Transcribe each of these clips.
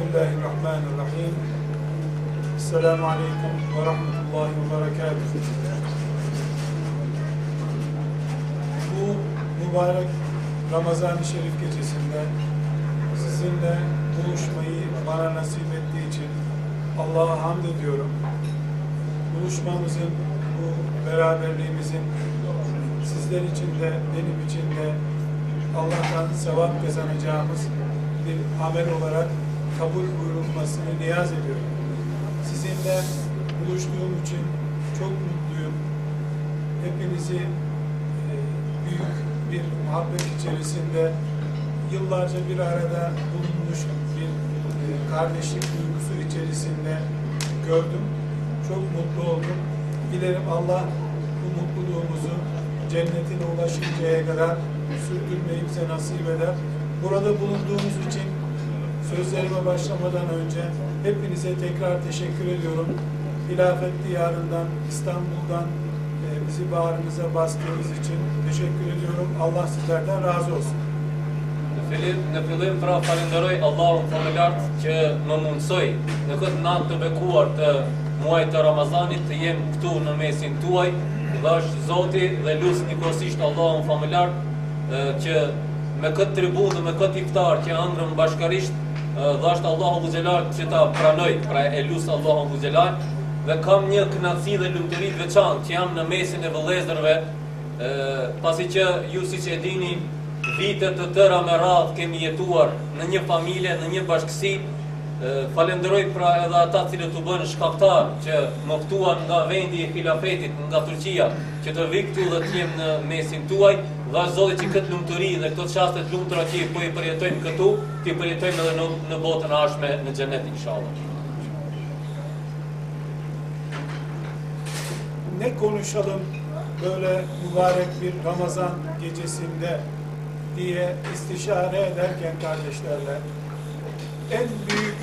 Bismillahirrahmanirrahim. Esselamu Aleyküm ve Rahmetullahi ve Berekatuhu. Bu mübarek Ramazan-ı Şerif gecesinde sizinle buluşmayı bana nasip ettiği için Allah'a hamd ediyorum. Buluşmamızın, bu beraberliğimizin sizler için de benim için de Allah'tan sevap kazanacağımız bir amel olarak kabul buyurulmasını niyaz ediyorum. Sizinle buluştuğum için çok mutluyum. Hepinizi e, büyük bir muhabbet içerisinde yıllarca bir arada bulunmuş bir e, kardeşlik duygusu içerisinde gördüm. Çok mutlu oldum. Dilerim Allah bu mutluluğumuzu cennetine ulaşıncaya kadar sürdürmeyi bize nasip eder. Burada bulunduğumuz için sözlerime başlamadan önce hepinize tekrar teşekkür ediyorum. Hilafet diyarından, İstanbul'dan e, bizi bağrınıza bastığınız için teşekkür ediyorum. Allah sizlerden razı olsun. Fillim, në fillim pra falenderoj Allahun familart që më mundsoi në këtë natë të bekuar të muajit të Ramazanit të jem këtu në mesin tuaj dhe është Zoti dhe lusë njëkohësisht Allahun familart që me këtë tribunë dhe me këtë iftar që ëndrëm bashkarisht dhe është Allahu Gjellar që ta pranoj, pra e lusë Allahu Gjellar dhe kam një kënaqësi dhe lumturi të veçantë që jam në mesin e vëllezërve pasi që ju siç e dini vite të tëra me radhë kemi jetuar në një familje, në një bashkësi. Falenderoj pra edhe ata cilët u bënë shkaktar që më ftuan nga vendi i khilafetit, nga Turqia, që të vi këtu dhe të jem në mesin tuaj, Zoti që këtë lumturi dhe këto çaste të lumtura që po i përjetojmë këtu, ti përjetojmë edhe në, në botën e ardhshme në xhenet inshallah. Ne konuşalım böyle mübarek bir Ramazan gecesinde diye istişare ederken kardeşlerle en büyük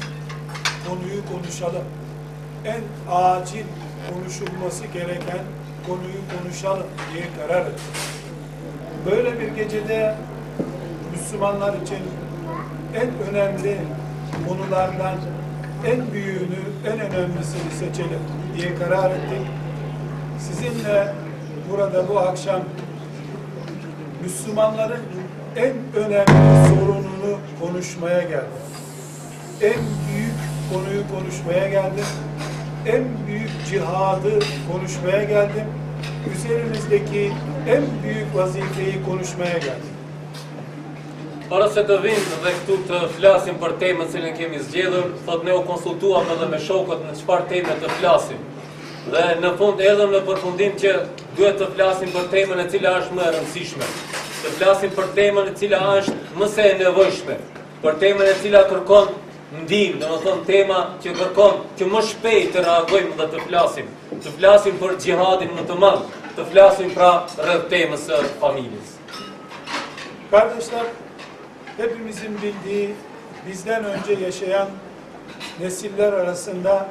konuyu konuşalım. En acil konuşulması gereken konuyu konuşalım diye karar ettik. Böyle bir gecede Müslümanlar için en önemli konulardan en büyüğünü, en önemlisini seçelim diye karar ettik. Sizinle burada bu akşam Müslümanların en önemli sorununu konuşmaya geldim. En büyük konuyu konuşmaya geldim. En büyük cihadı konuşmaya geldim. Üzerimizdeki en büyük vazifeyi konuşmaya geldim. Para se të vim dhe këtu të flasim për temën cilën kemi zgjedhur, thot ne u konsultuam edhe me shokët në çfarë teme të flasim. Dhe në fund erdhëm në përfundim që duhet të flasim për temën e cila është më e rëndësishme. Të flasim për temën e cila është më së e nevojshme, për temën e cila kërkon ndihmë, domethënë tema që kërkon që më shpejt të reagojmë dhe të flasim. Të flasim për xhihadin më të madh, të flasim pra rreth temës së familjes. Kardeşler, hepimizin bildiği, bizden önce yaşayan nesiller arasında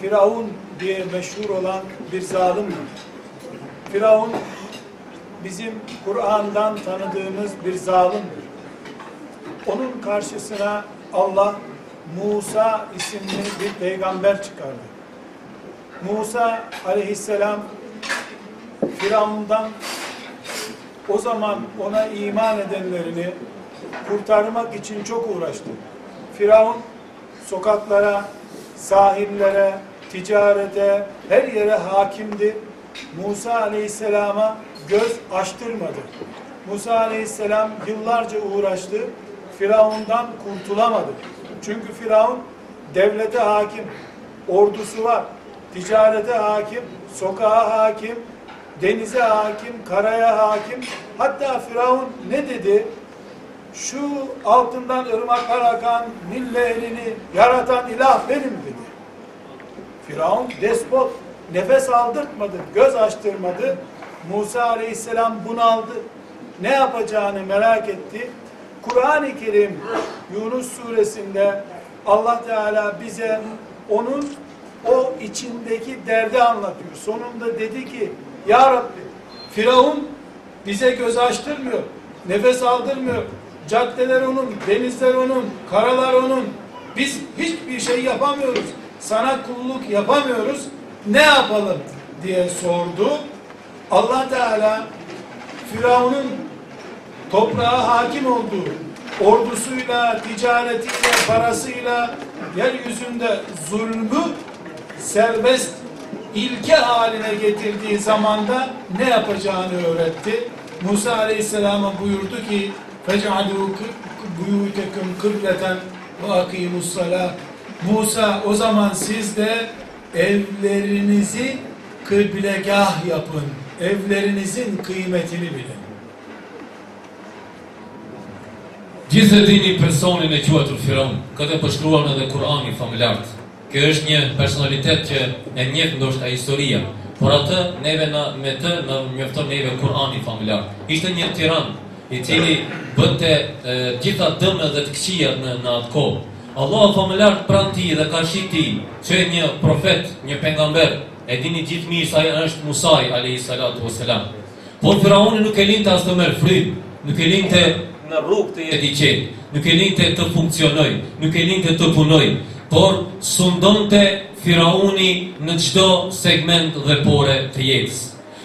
Firavun diye meşhur olan bir zalimdir. Firavun bizim Kur'an'dan tanıdığımız bir zalimdir. Onun karşısına Allah Musa isimli bir peygamber çıkardı. Musa aleyhisselam Firavun'dan o zaman ona iman edenlerini kurtarmak için çok uğraştı. Firavun sokaklara, sahillere, ticarete, her yere hakimdi. Musa aleyhisselama göz açtırmadı. Musa aleyhisselam yıllarca uğraştı. Firavundan kurtulamadı. Çünkü Firavun devlete hakim, ordusu var, ticarete hakim, sokağa hakim, denize hakim, karaya hakim. Hatta Firavun ne dedi? Şu altından ırmaklar akan Nil Nehri'ni yaratan ilah benim dedi. Firavun despot, nefes aldırtmadı, göz açtırmadı. Musa aleyhisselam bunaldı. Ne yapacağını merak etti. Kur'an-ı Kerim Yunus suresinde Allah Teala bize onun o içindeki derdi anlatıyor. Sonunda dedi ki Ya Rabbi Firavun bize göz açtırmıyor. Nefes aldırmıyor. Caddeler onun, denizler onun, karalar onun. Biz hiçbir şey yapamıyoruz. Sana kulluk yapamıyoruz. Ne yapalım diye sordu. Allah Teala Firavun'un toprağa hakim olduğu ordusuyla, ticaretiyle, parasıyla yeryüzünde zulmü serbest ilke haline getirdiği zamanda ne yapacağını öğretti. Musa Aleyhisselam'a buyurdu ki فَجْعَلُوا بُيُوتَكُمْ قِبْلَةً وَاَقِيمُوا الصَّلَاةِ Musa o zaman siz de evlerinizi kıblegah yapın. Evlerinizin kıymetini bilin. Gjithë e dini personin e quatur Firaun, këtë e përshkruan edhe Kurani familjart. Kjo është një personalitet që e njeh ndoshta historia, por atë neve na me të na mjafton neve Kurani familjar. Ishte një tiran i cili bënte e, gjitha dëmet dhe të këqijat në, në atë kohë. Allah familjar pranë ti dhe ka shi ti, që e një profet, një pengamber, e dini gjithë mirë sa është Musaj, wasalam. Por Firauni nuk e linte as të merr frym, nuk e linte në rrugë të jetë i qetë, nuk e linte të funksionoj, nuk e linte të punoj, por sundonte Firauni në çdo segment dhe pore të jetës.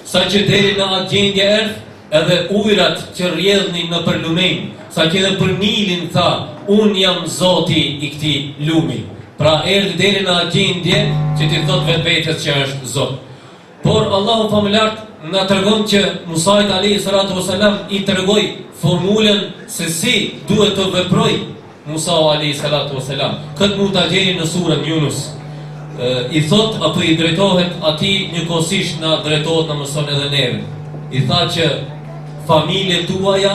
Sa që deri në atë gjendje erdh, edhe ujrat që rjedhni në për lumen, sa që edhe për Nilin tha, unë jam zoti i këti lumi. Pra erdhi deri në atë gjendje që ti thot vetë vetës që është zot. Por Allahu familjart na tregon që Musait alayhi salatu wasalam i tregoi formulën se si duhet të veproj Musa alayhi salatu wasalam. Këtë mund ta gjeni në surën Yunus. I thot apo i drejtohet atij njëkohësisht na drejtohet na mëson edhe neve. I tha që familjet tuaja,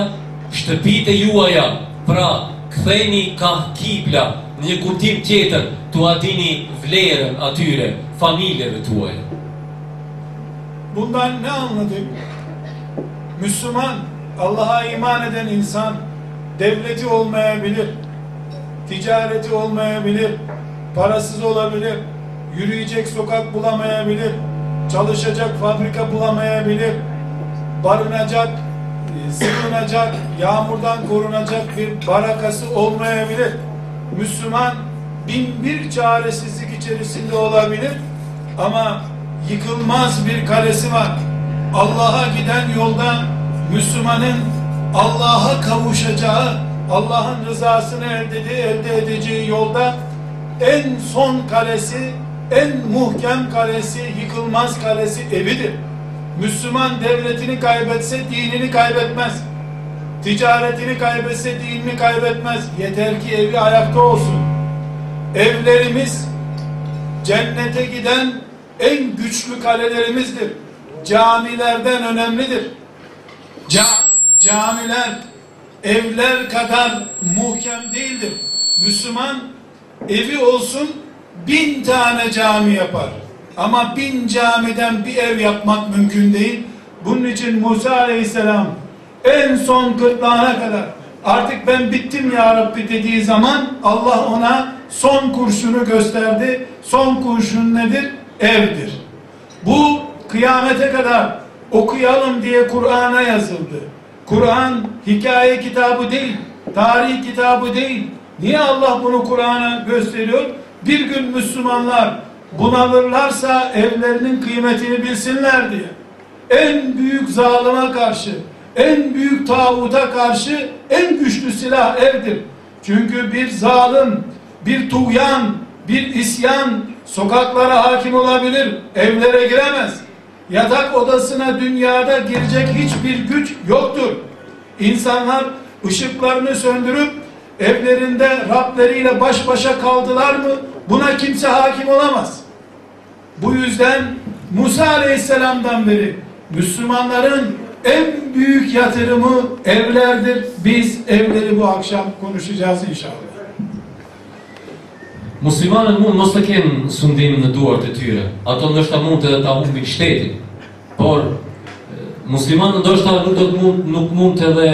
shtëpitë juaja, pra ktheni ka kibla në një kuptim tjetër, tu adini vlerën atyre familjeve tuaja. Bundan ne anladık? Müslüman, Allah'a iman eden insan devleti olmayabilir, ticareti olmayabilir, parasız olabilir, yürüyecek sokak bulamayabilir, çalışacak fabrika bulamayabilir, barınacak, sığınacak, yağmurdan korunacak bir barakası olmayabilir. Müslüman bin bir çaresizlik içerisinde olabilir ama yıkılmaz bir kalesi var. Allah'a giden yolda Müslümanın Allah'a kavuşacağı, Allah'ın rızasını elde, elde edeceği yolda en son kalesi, en muhkem kalesi, yıkılmaz kalesi evidir. Müslüman devletini kaybetse dinini kaybetmez. Ticaretini kaybetse dinini kaybetmez. Yeter ki evi ayakta olsun. Evlerimiz cennete giden en güçlü kalelerimizdir. Camilerden önemlidir. Ca camiler evler kadar muhkem değildir. Müslüman evi olsun bin tane cami yapar. Ama bin camiden bir ev yapmak mümkün değil. Bunun için Musa Aleyhisselam en son kırtlağına kadar artık ben bittim ya Rabbi dediği zaman Allah ona son kurşunu gösterdi. Son kurşun nedir? Evdir. Bu kıyamete kadar okuyalım diye Kur'an'a yazıldı. Kur'an hikaye kitabı değil, tarih kitabı değil. Niye Allah bunu Kur'an'a gösteriyor? Bir gün Müslümanlar bunalırlarsa evlerinin kıymetini bilsinler diye. En büyük zalıma karşı, en büyük tağuta karşı en güçlü silah evdir. Çünkü bir zalim, bir tuğyan, bir isyan sokaklara hakim olabilir, evlere giremez. Yatak odasına dünyada girecek hiçbir güç yoktur. İnsanlar ışıklarını söndürüp evlerinde Rableriyle baş başa kaldılar mı buna kimse hakim olamaz. Bu yüzden Musa Aleyhisselam'dan beri Müslümanların en büyük yatırımı evlerdir. Biz evleri bu akşam konuşacağız inşallah. Muslimanët mund mos të kenë sundimin në duart e tyre. Ato ndoshta mund të ta humbin shtetin. Por muslimanët ndoshta nuk do të mund nuk mund të edhe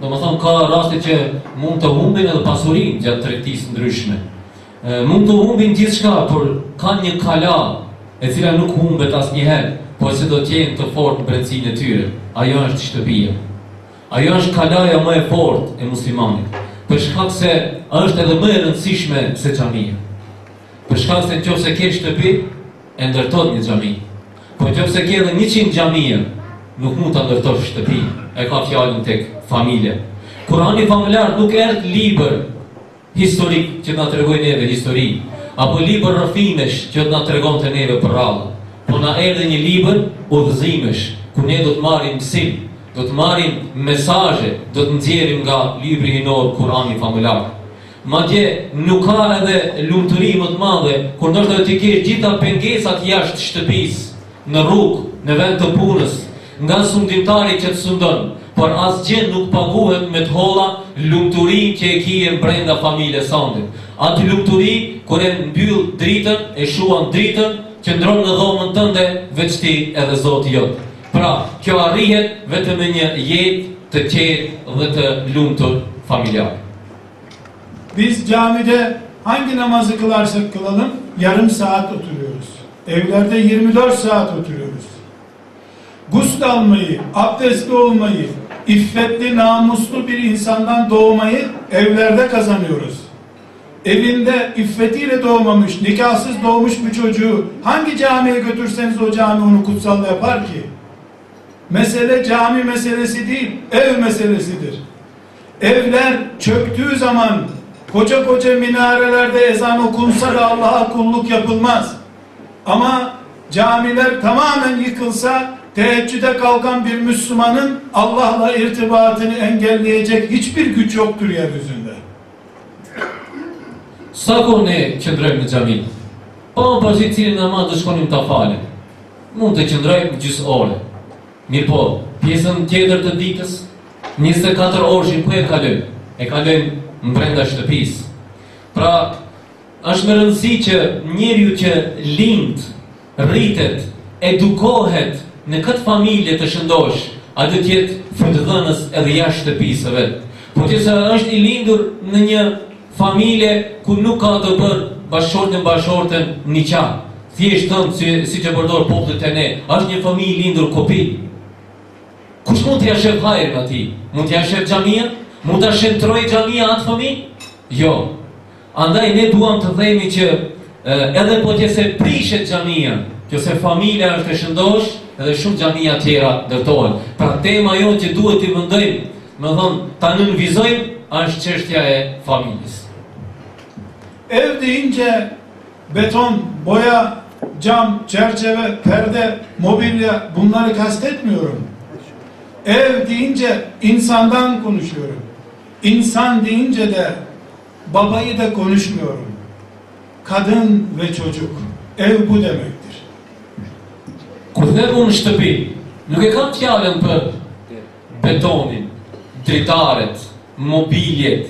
domethënë ka raste që mund të humbin edhe pasurinë gjatë tregtisë ndryshme. E, mund të humbin gjithçka, por kanë një kala e cila nuk humbet asnjëherë, por se do të jenë të fortë në brendësinë e tyre. Ajo është shtëpia. Ajo është kalaja më e fortë e muslimanit. Për shkak se është edhe më e rëndësishme se xhamia. Për shkak se nëse ke shtëpi, e ndërton një xhami. Po nëse ke edhe 100 xhamia, nuk mund ta ndërtosh shtëpi. E ka fjalën tek familja. Kurani familjar nuk erdh libër historik që na tregoj neve histori, apo libër rrëfimesh që na tregon të neve për radhë. Po na erdhe një libër udhëzimesh, ku ne do të marrim mësim, do të marrim mesazhe, do të nxjerrim nga libri hinor Kurani familjar. Madje nuk ka edhe lumturi më të madhe kur ndoshta ti ke gjitha pengesat jashtë shtëpisë, në rrugë, në vend të punës, nga sundimtari që të sundon, por asgjë nuk paguhet me të holla lumturinë që e kije brenda familjes sande. Atë lumturi kur e mbyll dritën, e shuan dritën, që ndronë në dhomën tënde, veç edhe Zoti jot. Pra, kjo arrihet vetëm me një jetë të qetë dhe të lumtur familjar. Biz camide hangi namazı kılarsak kılalım yarım saat oturuyoruz. Evlerde 24 saat oturuyoruz. Gusül almayı, abdestli olmayı, iffetli, namuslu bir insandan doğmayı evlerde kazanıyoruz. Evinde iffetiyle doğmamış, nikahsız doğmuş bir çocuğu hangi camiye götürseniz o cami onu kutsal yapar ki? Mesele cami meselesi değil, ev meselesidir. Evler çöktüğü zaman koca koca minarelerde ezan okunsa da Allah'a kulluk yapılmaz. Ama camiler tamamen yıkılsa teheccüde kalkan bir Müslümanın Allah'la irtibatını engelleyecek hiçbir güç yoktur yeryüzünde. Sa ko ne qëndrojmë në xhami? Po pazi cilin namaz të shkonim ta falim. Mund të qëndrojmë gjysë ore. Mirë po, pjesën tjetër të ditës, 24 orë ku e kalojmë? E kalojmë në brenda shtëpisë. Pra, është më rëndësi që njeriu që lind, rritet, edukohet në këtë familje të shëndosh, atë të jetë fytydhënës edhe jashtë shtëpisë së vet. Po që se është i lindur në një familje ku nuk ka të bërë bashkëshortën bashkëshortën një qa. Thjesht thëmë si, si që përdor popullet e ne, është një familje lindur kopi. Kush mund t'ja shef hajrën ati? Mund t'ja shef xhamia? Mund t'a shëntroj xhamia atë familje? Jo. Andaj ne duam të themi që edhe po që se prishet xhamia, që se familja është e shëndosh, edhe shumë xhamia tjera ndërtohen. Pra tema jo që duhet t'i vendojmë, më thonë, ta nënvizojmë, është çështja e familjes. Ev deyince beton, boya, cam, çerçeve, perde, mobilya bunları kastetmiyorum. Ev deyince insandan konuşuyorum. İnsan deyince de babayı da konuşmuyorum. Kadın ve çocuk. Ev bu demektir. Kur dhe unë në shtëpi, nuk e kam fjallën për betonin, dritaret, mobiljet,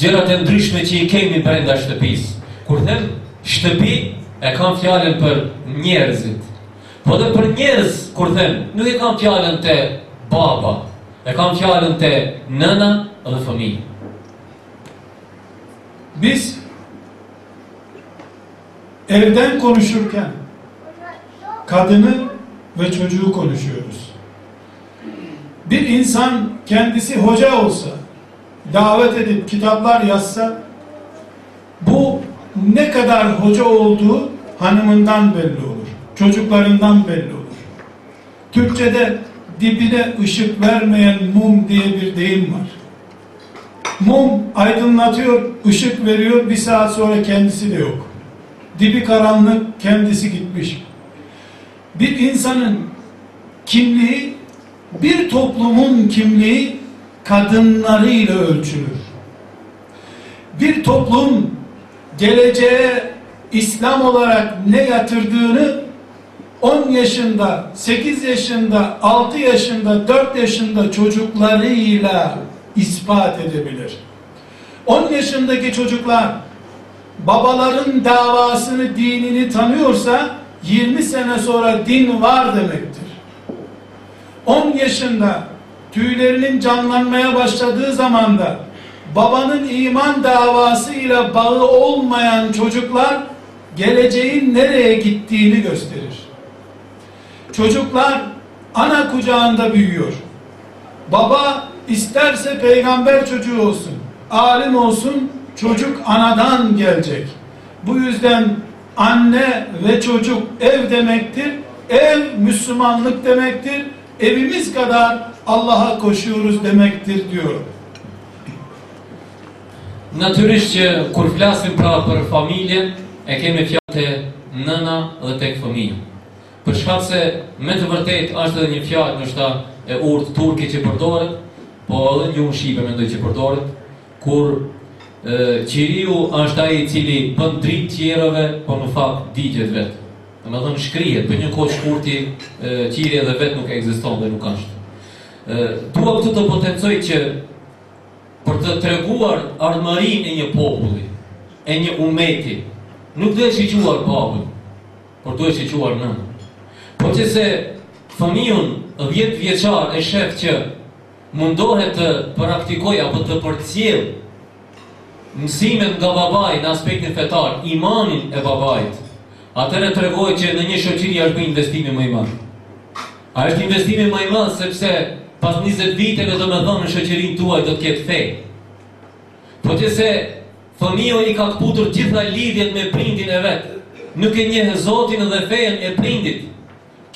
gjërat e ndryshme që i kemi brenda shtëpisë. Kur them shtëpi, e kam fjallën për njerëzit. Po dhe për njerëz, kur them, nuk e kam fjallën të baba, e kam fjallën të nëna dhe fëmijë. Biz evden konuşurken kadını ve çocuğu konuşuyoruz. Bir insan kendisi hoca olsa, davet edip kitaplar yazsa, bu ne kadar hoca olduğu hanımından belli olur. Çocuklarından belli olur. Türkçede dibine ışık vermeyen mum diye bir deyim var. Mum aydınlatıyor, ışık veriyor, bir saat sonra kendisi de yok. Dibi karanlık, kendisi gitmiş. Bir insanın kimliği, bir toplumun kimliği kadınlarıyla ölçülür. Bir toplum geleceğe İslam olarak ne yatırdığını 10 yaşında, 8 yaşında, 6 yaşında, 4 yaşında çocuklarıyla ispat edebilir. 10 yaşındaki çocuklar babaların davasını, dinini tanıyorsa 20 sene sonra din var demektir. 10 yaşında tüylerinin canlanmaya başladığı zamanda babanın iman davasıyla bağı olmayan çocuklar geleceğin nereye gittiğini gösterir. Çocuklar ana kucağında büyüyor. Baba isterse peygamber çocuğu olsun, alim olsun, çocuk anadan gelecek. Bu yüzden anne ve çocuk ev demektir. Ev Müslümanlık demektir. Evimiz kadar Allah'a koşuyoruz demektir diyor. Natyrisht që kur flasim pra për familjen, e kemi fjalë nëna dhe tek fëmija. Për shkak se me të vërtet është edhe një fjalë ndoshta e urtë turke që përdoret, po edhe një unë shqipe mendoj që përdoret, kur qiriu është ai i cili bën dritë tjerëve, po në fakt digjet vetë. Do të thënë shkrihet për një kohë shkurti, e, qiri edhe vetë nuk ekziston dhe nuk është. Dua këtë të potencoj që për të treguar ardhmërinë e një populli, e një umeti, nuk duhet shiquar babull, por duhet shiquar nënë. Po që se fëmijun 10 vjeçar e shef që mundohet të praktikoj apo të përcjell mësimet nga babai në aspektin fetar, imanin e babait, atëre tregoj që në një shoqëri është bërë investimi më i madh. A është investimi më i madh sepse pas 20 viteve do me thonë në shoqërinë tuaj do të ketë fe. Po që se fëmijo i ka këputur gjitha lidhjet me prindin e vetë, nuk e njeh Zotin dhe fejen e prindit.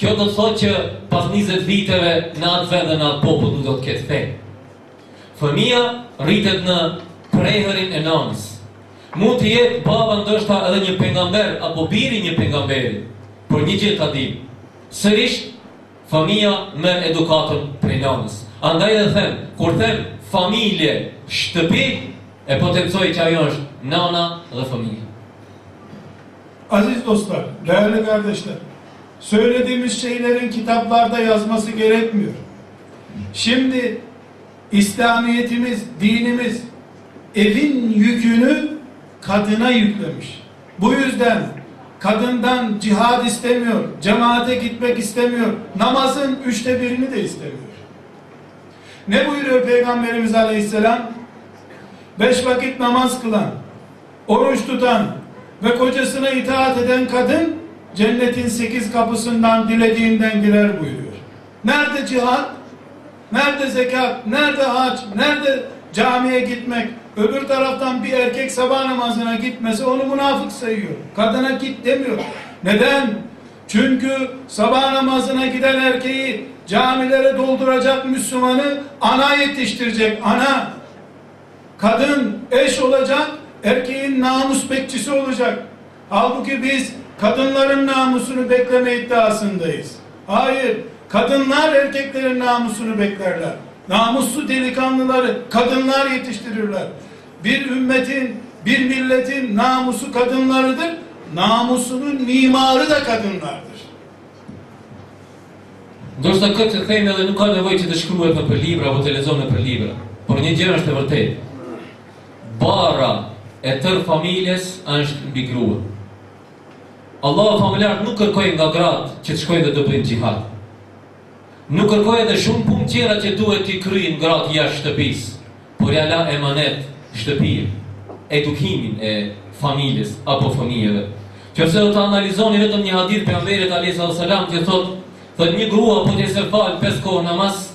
Kjo do të thotë që pas 20 viteve në atë vend dhe në atë popull nuk do të ketë fe. Fëmia rritet në prehërin e nanës. Mund të jetë baba ndoshta edhe një pejgamber apo biri një pejgamberi, por një gjë ta dim. Sërish Familja merr edukatën prej nanës. Andaj dhe them, kur them familje, shtëpi, e potencoj që ajo është nana dhe familje. Aziz dostlar, değerli kardeşler, söylediğimiz şeylerin kitaplarda yazması gerekmiyor. Şimdi İslamiyetimiz, dinimiz evin yükünü kadına yüklemiş. Bu yüzden kadından cihad istemiyor, cemaate gitmek istemiyor, namazın üçte birini de istemiyor. Ne buyuruyor Peygamberimiz Aleyhisselam? Beş vakit namaz kılan, oruç tutan ve kocasına itaat eden kadın cennetin sekiz kapısından dilediğinden girer buyuruyor. Nerede cihat? Nerede zekat? Nerede hac? Nerede camiye gitmek? Öbür taraftan bir erkek sabah namazına gitmesi onu münafık sayıyor. Kadına git demiyor. Neden? Çünkü sabah namazına giden erkeği camilere dolduracak Müslümanı ana yetiştirecek. Ana. Kadın eş olacak. Erkeğin namus bekçisi olacak. Halbuki biz kadınların namusunu bekleme iddiasındayız. Hayır. Kadınlar erkeklerin namusunu beklerler. Namuslu delikanlıları kadınlar yetiştirirler. Bir ümmetin, bir milletin namusu kadınlarıdır. Namusunun mimarı da kadınlardır. Ndoshta këtë të themi edhe nuk ka nevojë që të shkruhet për libra apo të lexohet për libra. Por një gjë është e vërtetë. Bara e tërë familjes është mbi grua. Allahu familjar nuk kërkoi nga gratë që të shkojnë dhe të bëjnë xihad. Nuk kërkoi edhe shumë punë tjera që duhet t'i kryejnë gratë jashtë shtëpisë, por ja la emanet shtëpia, edukimin e familjes apo fëmijëve. Qëse do të analizoni vetëm një hadith pejgamberit alayhis salam që thotë Thot një grua po të se falë 5 kohë namaz,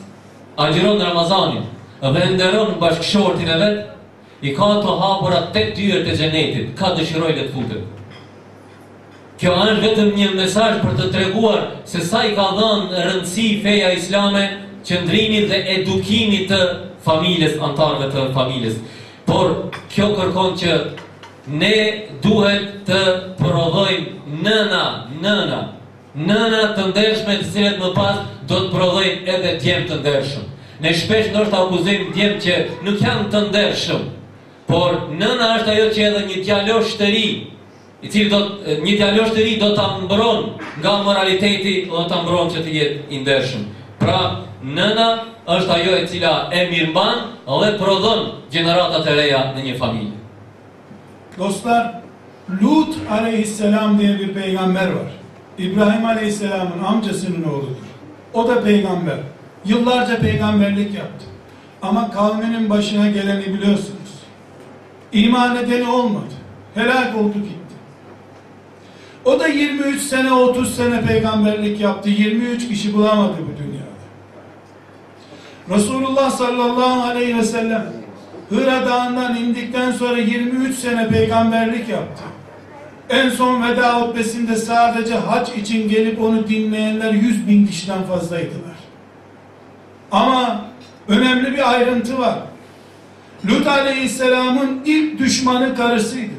agjeron Ramazanin dhe nderon bashkëshortin e vet, i ka të hapura 8 dyert e xhenetit, ka dëshiroj të futet. Kjo është vetëm një mesazh për të treguar se sa i ka dhënë rëndësi feja islame qëndrimit dhe edukimit të familjes, antarëve të familjes. Por kjo kërkon që ne duhet të prodhojmë nëna, nëna, nëna të ndershme të cilët më pas do të prodhojnë edhe djem të ndershëm. Ne shpesh ndoshta akuzojmë djem që nuk janë të ndershëm, por nëna është ajo që edhe një djalosh të ri, i cili do të- një djalosh të ri do ta mbron nga moraliteti do ta mbron që të jetë i ndershëm. Pra, nëna është ajo e cila e mirëmban dhe prodhon gjeneratat e reja në një familje. Dostlar, Lut aleyhisselam diye bir peygamber var. İbrahim aleyhisselamın amcasının oğludur. O da peygamber. Yıllarca peygamberlik yaptı. Ama kavminin başına geleni biliyorsunuz. İman edeni olmadı. Helak oldu gitti. O da 23 sene 30 sene peygamberlik yaptı. 23 kişi bulamadı bu dünyada. Resulullah sallallahu aleyhi ve sellem Hıra Dağı'ndan indikten sonra 23 sene peygamberlik yaptı. En son veda hutbesinde sadece hac için gelip onu dinleyenler 100 bin kişiden fazlaydılar. Ama önemli bir ayrıntı var. Lut Aleyhisselam'ın ilk düşmanı karısıydı.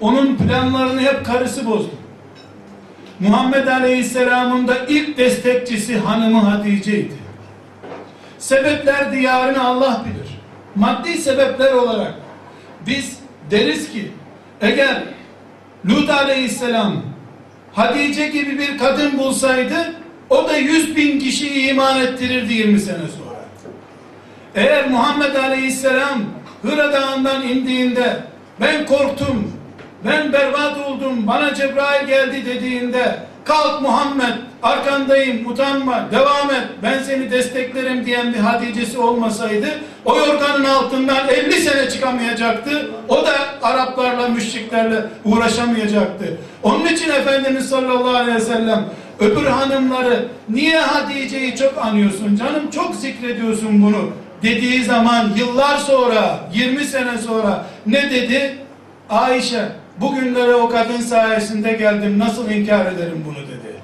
Onun planlarını hep karısı bozdu. Muhammed Aleyhisselam'ın da ilk destekçisi hanımı Hatice'ydi. Sebepler diyarını Allah bilir. Maddi sebepler olarak biz deriz ki eğer Lut Aleyhisselam Hatice gibi bir kadın bulsaydı o da yüz bin kişi iman ettirirdi 20 sene sonra. Eğer Muhammed Aleyhisselam Hıra Dağı'ndan indiğinde ben korktum, ben berbat oldum, bana Cebrail geldi dediğinde kalk Muhammed arkandayım utanma devam et ben seni desteklerim diyen bir Hatice'si olmasaydı o yorganın altından 50 sene çıkamayacaktı. O da Araplarla müşriklerle uğraşamayacaktı. Onun için Efendimiz sallallahu aleyhi ve sellem öbür hanımları niye Hatice'yi çok anıyorsun canım çok zikrediyorsun bunu dediği zaman yıllar sonra 20 sene sonra ne dedi? Ayşe bugünlere o kadın sayesinde geldim nasıl inkar ederim bunu dedi.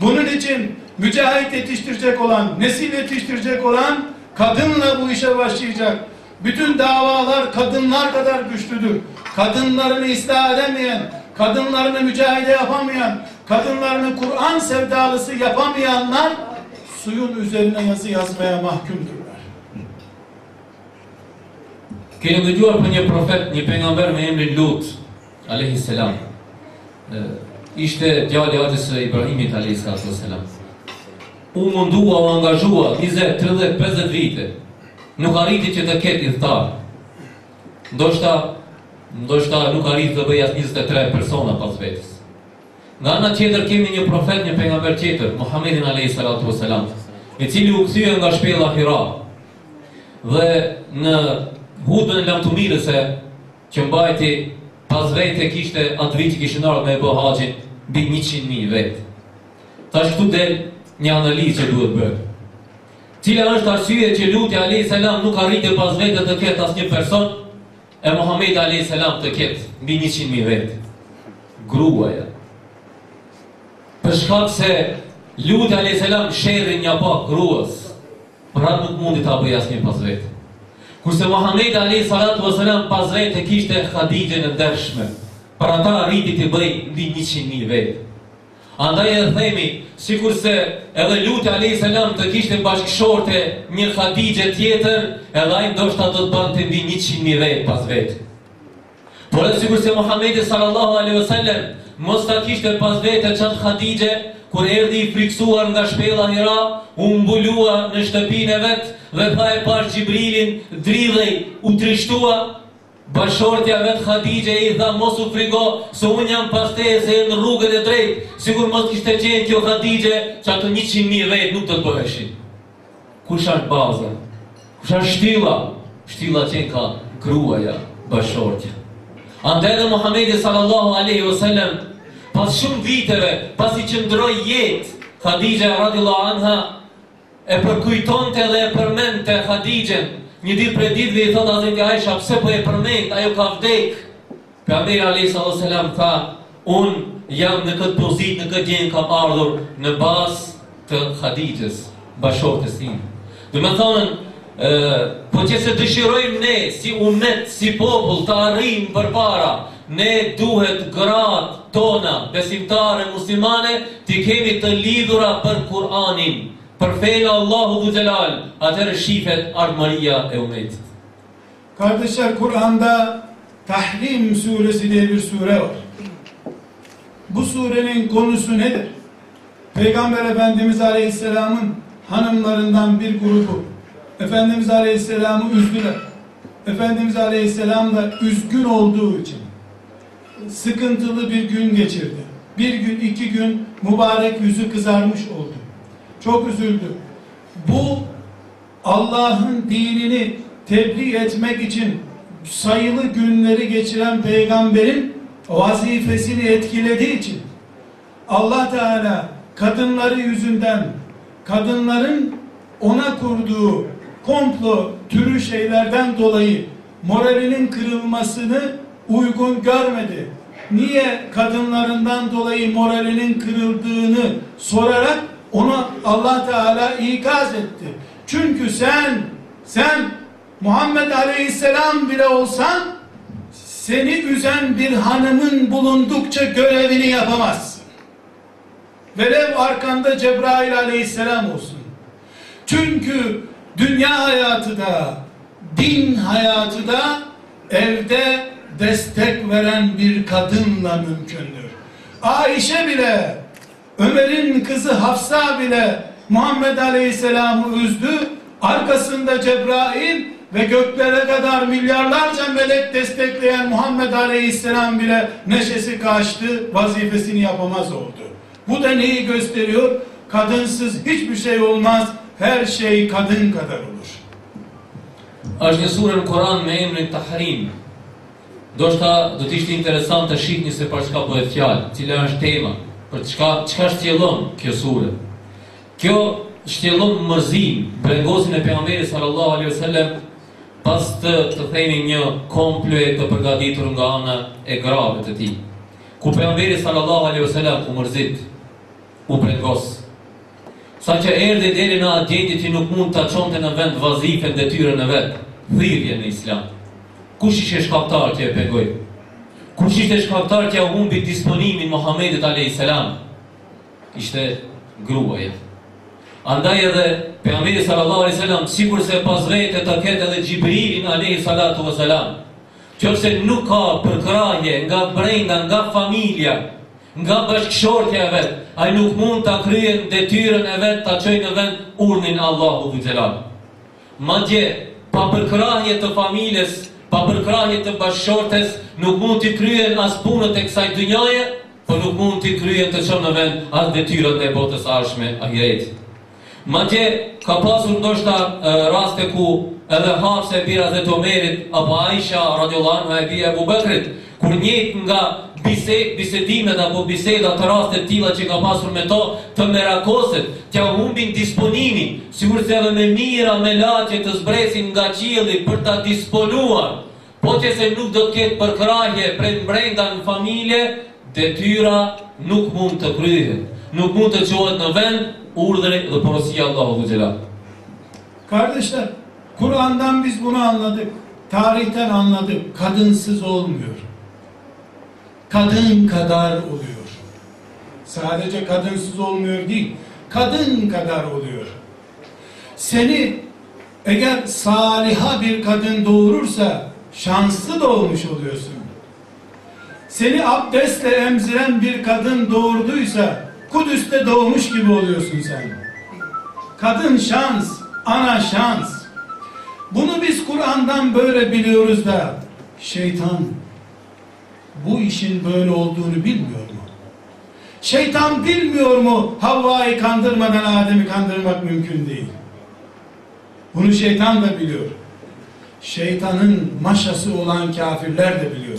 Bunun için mücahit yetiştirecek olan, nesil yetiştirecek olan kadınla bu işe başlayacak. Bütün davalar kadınlar kadar güçlüdür. Kadınlarını ıslah edemeyen, kadınlarını mücahide yapamayan, kadınlarını Kur'an sevdalısı yapamayanlar suyun üzerine yazı yazmaya mahkumdurlar. Keni dëgjuar për një profet, një pejgamber me emrin Lut, alayhi salam. Ishte djali i së Ibrahimit alayhi wasalam. U mundua, u angazhua 20, 30, 50 vite. Nuk arriti që të ketë idhtar. Ndoshta ndoshta nuk arriti të bëj as 23 persona pas vetes. Nga ana tjetër kemi një profet, një pejgamber tjetër, Muhammedin alayhi salatu wasalam, i cili u kthye nga shpella Hira. Dhe në hudbën e lamtumirëse që mbajti pas vete kishte atë vit që kishin ardhur me e bë haxhin mbi 100.000 vet. Tash këtu del një analizë që duhet bërë. Cila është arsye që Luti alayhis salam nuk arriti pas vete të ketë asnjë person e Muhamedi alayhis salam të ketë mbi 100.000 vet. Gruaja. Për shkak se Luti alayhis salam sherrin ja pa gruas. Pra nuk mundi ta bëj asnjë pas vete. Kurse Muhammed alayhi salatu wasalam pas vetë kishte Khadijën e ndershme. Për ata arriti të bëj mbi 100.000 vetë. Andaj e themi, sikur se edhe Luti alayhi salam të kishte bashkëshorte një Khadijë tjetër, edhe ai ndoshta do të bante mbi 100.000 vetë pas vetë. Por edhe sikur se Muhamedi sallallahu alaihi wasallam mos ta kishte pas vetë çat Khadijë, kur erdhi i friksuar nga shpella Hira, u mbulua në shtëpinë vet dhe tha e pash Gjibrilin, dridhej, u trishtua, Bashortja vet Khadijë i tha mos u frigo, se un jam pas teje se në rrugën e drejtë, sigur mos kishte qenë kjo Khadijë, që ato 100.000 vetë nuk do të bëheshin. Kush është baza? Kush është shtylla? Shtylla që ka gruaja, bashortja. Andaj dhe Muhamedi sallallahu alaihi wasallam pas shumë viteve, pas i qëndroi jetë, Khadija radhiyallahu anha e përkujtonte dhe e përmente Khadijën. Një ditë për ditëve i thot Hazreti Aisha, pse po e përmend, ajo ka vdek. Pejgamberi alayhi sallallahu alaihi wasallam tha, un jam në këtë pozitë, në këtë gjendje kam ardhur në bazë të Khadijës, bashortës tim. Do të thonë, po që se dëshirojmë ne si umet, si popull të arrijmë përpara, ne duhet gratë tona, besimtare, muslimane, të kemi të lidhura për Kur'anin, për fejnë Allahu dhu Gjelal, atërë shifet ardmaria e umetit. Kardeşler Kur'an'da Tahrim suresi diye bir sure var. Bu surenin konusu nedir? Peygamber Efendimiz Aleyhisselam'ın hanımlarından bir grubu Efendimiz Aleyhisselam'ı üzdüler. Efendimiz Aleyhisselam da üzgün olduğu için sıkıntılı bir gün geçirdi. Bir gün iki gün mübarek yüzü kızarmış oldu. Çok üzüldü. Bu Allah'ın dinini tebliğ etmek için sayılı günleri geçiren peygamberin vazifesini etkilediği için Allah Teala kadınları yüzünden kadınların ona kurduğu komplo türü şeylerden dolayı moralinin kırılmasını uygun görmedi. Niye kadınlarından dolayı moralinin kırıldığını sorarak ona Allah Teala ikaz etti. Çünkü sen sen Muhammed Aleyhisselam bile olsan seni üzen bir hanımın bulundukça görevini yapamazsın. Velev arkanda Cebrail aleyhisselam olsun. Çünkü dünya hayatı da, din hayatı da evde destek veren bir kadınla mümkündür. Ayşe bile, Ömer'in kızı Hafsa bile Muhammed Aleyhisselam'ı üzdü. Arkasında Cebrail ve göklere kadar milyarlarca melek destekleyen Muhammed Aleyhisselam bile neşesi kaçtı, vazifesini yapamaz oldu. Bu da neyi gösteriyor? Kadınsız hiçbir şey olmaz. Her şey kadın kadar olur. është një surë në Koran me emrin Tahrim. Do shta do të ishte interesant të shihni se për çka bëhet fjalë, cila është tema, për çka çka shtjellon kjo sure. Kjo shtjellon mërzim, brengozin e pejgamberit sallallahu alaihi wasallam pas të të themi një komple të përgatitur nga ana e grave të tij. Ku pejgamberi sallallahu alaihi wasallam u mërzit, u brengos. Sa që erdhi deri në atë gjendje që nuk mund ta çonte në vend vazifen detyrën e vet, thirrje në Islam. Kush ishte shkaktar që e pegoi? Kush ishte shkaktar që u humbi disponimin Muhamedit alayhis? Ishte gruaja. Andaj edhe pejgamberi sallallahu alaihi wasallam sikur se pas vete të ketë edhe Xhibrilin alayhi salatu wasalam. Qofse nuk ka përkrahje nga brenda, nga familja, nga bashkëshortja e vet, ai nuk mund ta kryejë detyrën e vet ta çojë në vend urdhnin e Allahu dhe Xhelal. Madje pa përkrahje të familjes, pa përkrahje të bashkëshortes, nuk mund të kryejë as punët e kësaj dynjaje, po nuk mund të kryejë të çon në vend as detyrën e botës së ardhshme ahiret. Madje ka pasur ndoshta raste ku edhe Hafse bira dhe Tomerit apo Aisha radhiyallahu anha e bia Abu Bekrit kur njët nga bised, bisedimet apo biseda të rastet tilla që ka pasur me to të merakoset, t'ja humbin disponimin, sigur se edhe me mira, me latje të zbresin nga qielli për ta disponuar. Po që se nuk do të ketë përkrahje prej brenda në familje, detyra nuk mund të kryhet. Nuk mund të qohet në vend urdhri dhe porosia Allahu Xhelal. Kardeşler, Kur'an'dan biz bunu anladık. Tarihten anladık. Kadınsız olmuyor. Kadın kadar oluyor. Sadece kadınsız olmuyor değil. Kadın kadar oluyor. Seni eğer saliha bir kadın doğurursa şanslı doğmuş oluyorsun. Seni abdestle emziren bir kadın doğurduysa Kudüs'te doğmuş gibi oluyorsun sen. Kadın şans, ana şans. Bunu biz Kur'an'dan böyle biliyoruz da şeytan bu işin böyle olduğunu bilmiyor mu? Şeytan bilmiyor mu Havva'yı kandırmadan Adem'i kandırmak mümkün değil. Bunu şeytan da biliyor. Şeytanın maşası olan kafirler de biliyor.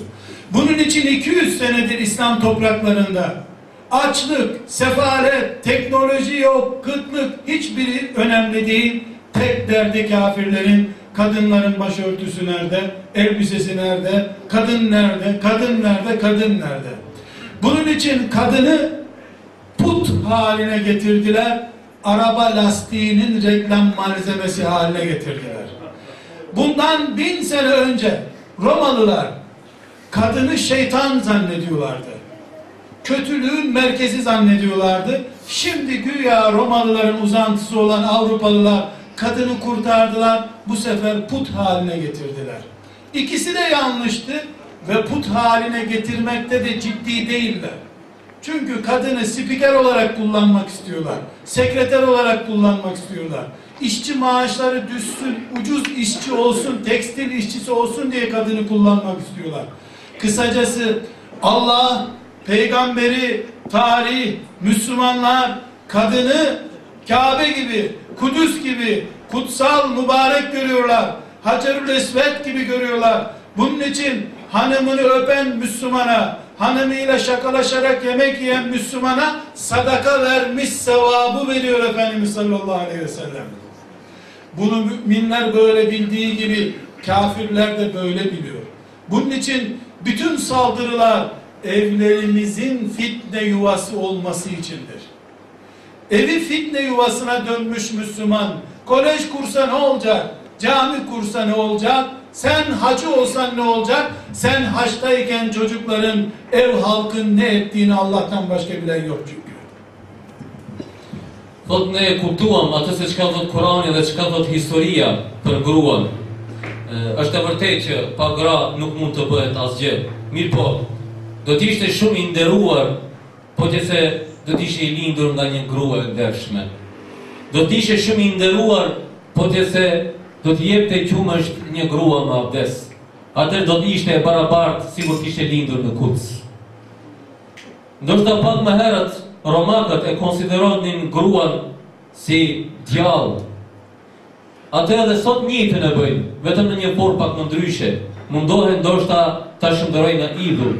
Bunun için 200 senedir İslam topraklarında açlık, sefalet, teknoloji yok, kıtlık hiçbiri önemli değil. Tek derdi kafirlerin kadınların başörtüsü nerede, elbisesi nerede, kadın nerede, kadın nerede, kadın nerede. Bunun için kadını put haline getirdiler. Araba lastiğinin reklam malzemesi haline getirdiler. Bundan bin sene önce Romalılar kadını şeytan zannediyorlardı kötülüğün merkezi zannediyorlardı. Şimdi güya Romalıların uzantısı olan Avrupalılar kadını kurtardılar. Bu sefer put haline getirdiler. İkisi de yanlıştı ve put haline getirmekte de ciddi değiller. Çünkü kadını spiker olarak kullanmak istiyorlar. Sekreter olarak kullanmak istiyorlar. İşçi maaşları düşsün, ucuz işçi olsun, tekstil işçisi olsun diye kadını kullanmak istiyorlar. Kısacası Allah peygamberi, tarih, Müslümanlar kadını Kabe gibi, Kudüs gibi kutsal, mübarek görüyorlar. Hacerül Esved gibi görüyorlar. Bunun için hanımını öpen Müslümana, hanımıyla şakalaşarak yemek yiyen Müslümana sadaka vermiş sevabı veriyor Efendimiz sallallahu aleyhi ve sellem. Bunu müminler böyle bildiği gibi kafirler de böyle biliyor. Bunun için bütün saldırılar evlerimizin fitne yuvası olması içindir. Evi fitne yuvasına dönmüş Müslüman, kolej kursa ne olacak? Cami kursa ne olacak? Sen hacı olsan ne olacak? Sen haçtayken çocukların, ev halkın ne ettiğini Allah'tan başka bilen yok çünkü. Thot ne kuptuam atë se çka thot Kurani dhe çka thot historia për gruan. Është e vërtetë që pa gra nuk mund të bëhet asgjë. Mirë po, do të ishte shumë i nderuar po që se do të ishte i lindur nga një grua e ndershme. Do të ishte shumë i nderuar po që se do të jepte qumësht një grua me abdes. Atër do të ishte e barabartë sikur të ishte lindur në Kuds. Ndoshta pak më herët romakët e konsideronin gruan si djallë. Atë edhe sot njëjtën e bëjnë, vetëm në një formë pak më ndryshe. Mundohen ndoshta ta shndërojnë në idhull,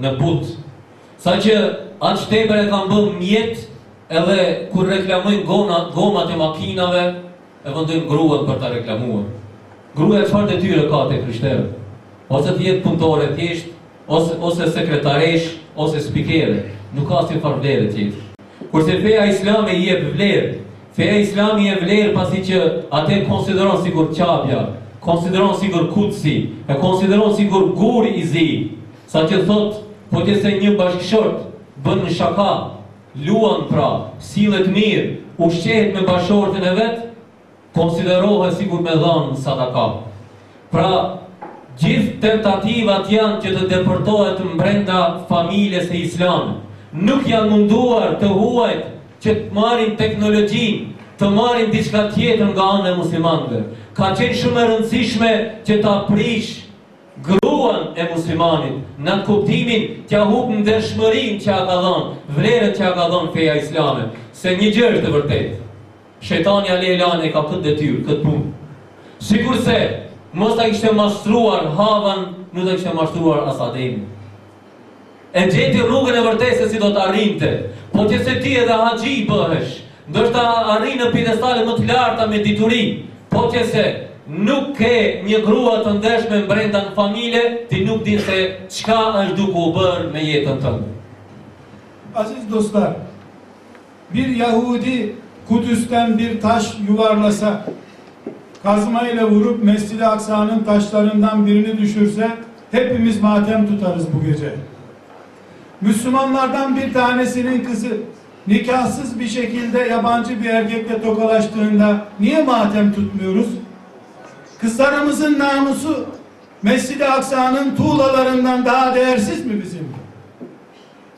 në but. Sa që atë shtepër e kanë bërë mjet edhe kur reklamojnë gona, gomat e makinave, e vendojnë gruan për ta reklamuar. Gruaja çfarë detyre ka te krishterët? Ose të jetë punëtore thjesht, ose ose sekretaresh, ose spikere. Nuk ka asnjë farë vlere tjetër. Kurse feja islame i jep vlerë, feja islame i jep vlerë pasi që atë konsideron sikur qabja, konsideron sikur kutsi, e konsideron sikur guri i zi. Sa që thot, po që se një bashkëshort bën në shaka, luan pra, sillet mirë, ushqehet me bashkëshortin e vet, konsiderohet sikur me dhanë sadaka. Pra, gjithë tentativat janë që të depërtohet mbrenda familjes e islamit. Nuk janë munduar të huajt që të marrin teknologjinë, të marrin diçka tjetër nga ana e muslimanëve. Ka qenë shumë e rëndësishme që ta prish gruan e muslimanit në kuptimin që hub në dërshmërin që a ka dhënë, vlerët që a ka dhënë feja islame. Se një gjë është e vërtetë. Shetani Alelane ka këtë detyrë, këtë punë. Sikur se mos ta kishte mashtruar Havan, nuk ta kishte mashtruar as Ademin. E gjeti rrugën e vërtetë se si do të arrinte. Po që se ti edhe haxhi bëhesh, ndoshta arrin në pjedestale më të larta me dituri, po që se nuk ke një grua të ndeshme brenda në familje, ti nuk di se çka është duke u bërë me jetën tënde. Aziz dostlar, bir Yahudi Kudüs'ten bir taş yuvarlasa, kazmayla vurup Mescid-i Aksa'nın taşlarından birini düşürse, hepimiz matem tutarız bu gece. Müslümanlardan bir tanesinin kızı nikahsız bir şekilde yabancı bir erkekle tokalaştığında niye matem tutmuyoruz? Kızlarımızın namusu Mescid-i Aksa'nın tuğlalarından daha değersiz mi bizim?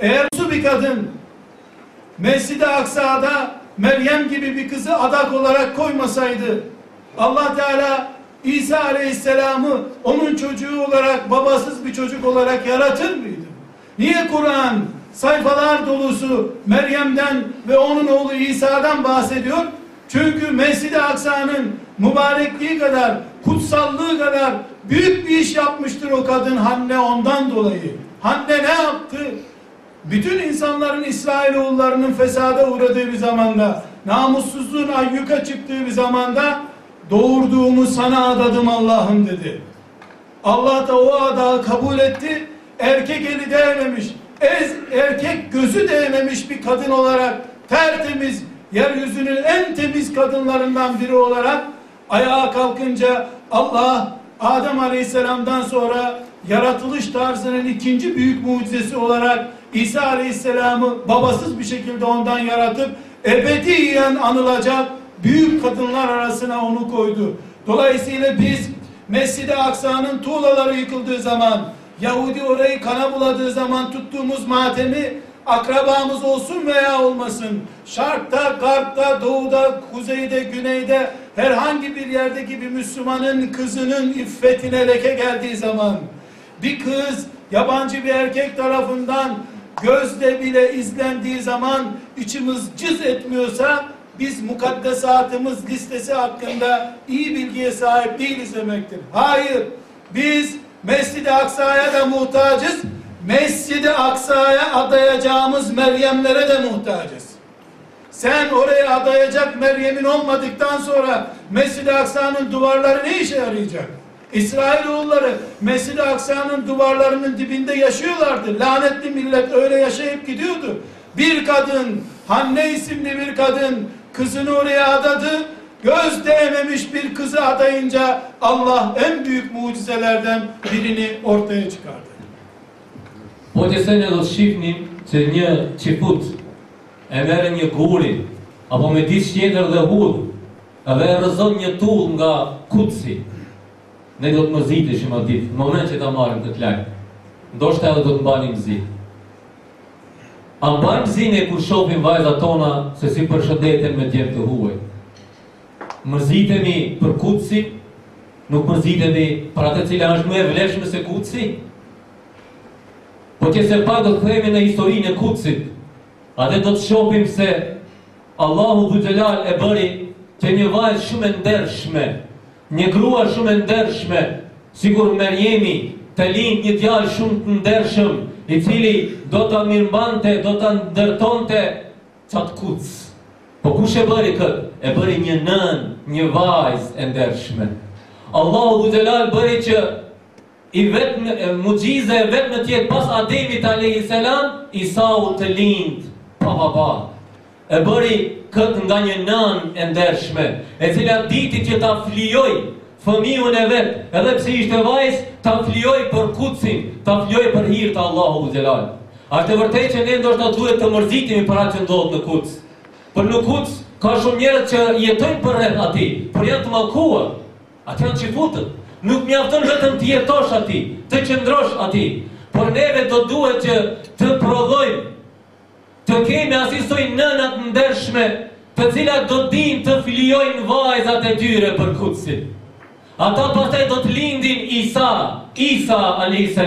Eğer su bir kadın Mescid-i Aksa'da Meryem gibi bir kızı adak olarak koymasaydı Allah Teala İsa Aleyhisselam'ı onun çocuğu olarak babasız bir çocuk olarak yaratır mıydı? Niye Kur'an sayfalar dolusu Meryem'den ve onun oğlu İsa'dan bahsediyor? Çünkü Mescid-i Aksa'nın mübarekliği kadar, kutsallığı kadar büyük bir iş yapmıştır o kadın Hanne ondan dolayı. Hanne ne yaptı? Bütün insanların İsrailoğullarının fesada uğradığı bir zamanda, namussuzluğun ayyuka çıktığı bir zamanda doğurduğumu sana adadım Allah'ım dedi. Allah da o adağı kabul etti. Erkek eli değmemiş, ez, erkek gözü değmemiş bir kadın olarak tertemiz, yeryüzünün en temiz kadınlarından biri olarak ayağa kalkınca Allah Adem Aleyhisselam'dan sonra yaratılış tarzının ikinci büyük mucizesi olarak İsa Aleyhisselam'ı babasız bir şekilde ondan yaratıp ebediyen anılacak büyük kadınlar arasına onu koydu. Dolayısıyla biz Mescid-i Aksa'nın tuğlaları yıkıldığı zaman Yahudi orayı kana buladığı zaman tuttuğumuz matemi akrabamız olsun veya olmasın şarkta, garpta, doğuda, kuzeyde, güneyde herhangi bir yerdeki bir Müslümanın kızının iffetine leke geldiği zaman bir kız yabancı bir erkek tarafından gözde bile izlendiği zaman içimiz cız etmiyorsa biz mukaddesatımız listesi hakkında iyi bilgiye sahip değiliz demektir. Hayır, biz Mescid-i Aksa'ya da muhtacız, Mescid-i Aksa'ya adayacağımız Meryemlere de muhtacız. Sen oraya adayacak Meryem'in olmadıktan sonra Mescid-i Aksa'nın duvarları ne işe yarayacak? İsrailoğulları Mescid-i Aksa'nın duvarlarının dibinde yaşıyorlardı. Lanetli millet öyle yaşayıp gidiyordu. Bir kadın, Hanne isimli bir kadın kızını oraya adadı. Göz değmemiş bir kızı adayınca Allah en büyük mucizelerden birini ortaya çıkardı. Po që se ne do të shifnim që një qifut e merë një guri, apo me ditë tjetër dhe hudh, edhe e rëzon një tull nga kutsi, ne do të më ziteshim atë ditë, në moment që ta marrim këtë lajm. Ndoshta edhe do të mbanim zi. A mbajmë zine kur shohim vajzat tona se si përshëndeten me djemë të huaj. Mërzitemi për kutsi, nuk mërzitemi për atë cila është më e vlefshme se kutsi. Po që se pa do të themi në historinë e kutsit, atë do të shohim se Allahu dhu gjelal e bëri që një vajzë shumë e ndershme, një grua shumë e ndershme, sigur Merjemi të lind një djalë shumë të ndershëm, i cili do të mirëmbante, do të ndërtonte qatë kuc. Po kush e bëri këtë? E bëri një nën, një vajzë e ndershme. Allahu dhu gjelal bëri që i vetëm mucize e vetëm tjetë pas Ademit alayhi salam Isau të lind pa baba e bëri këtë nga një nën e ndershme e cila diti që ta flijoj fëmijën e vet edhe pse ishte vajzë ta flijoj për kutsin ta flijoj për hir të Allahu Gjelal a është e vërtet që ne ndoshta duhet të mërzitemi për atë që ndodh në kuts për në kuts ka shumë njerëz që jetojnë për rreth atij por janë të mallkuar. Atë janë çifutët. Nuk mjafton vetëm të jetosh aty, të qëndrosh aty, por neve do duhet që të prodhojmë, të kemi asisoj nënat ndershme, të cilat do din të filijojnë vajzat e tyre për kutsin. Ata pastaj do të lindin Isa, Isa a.s.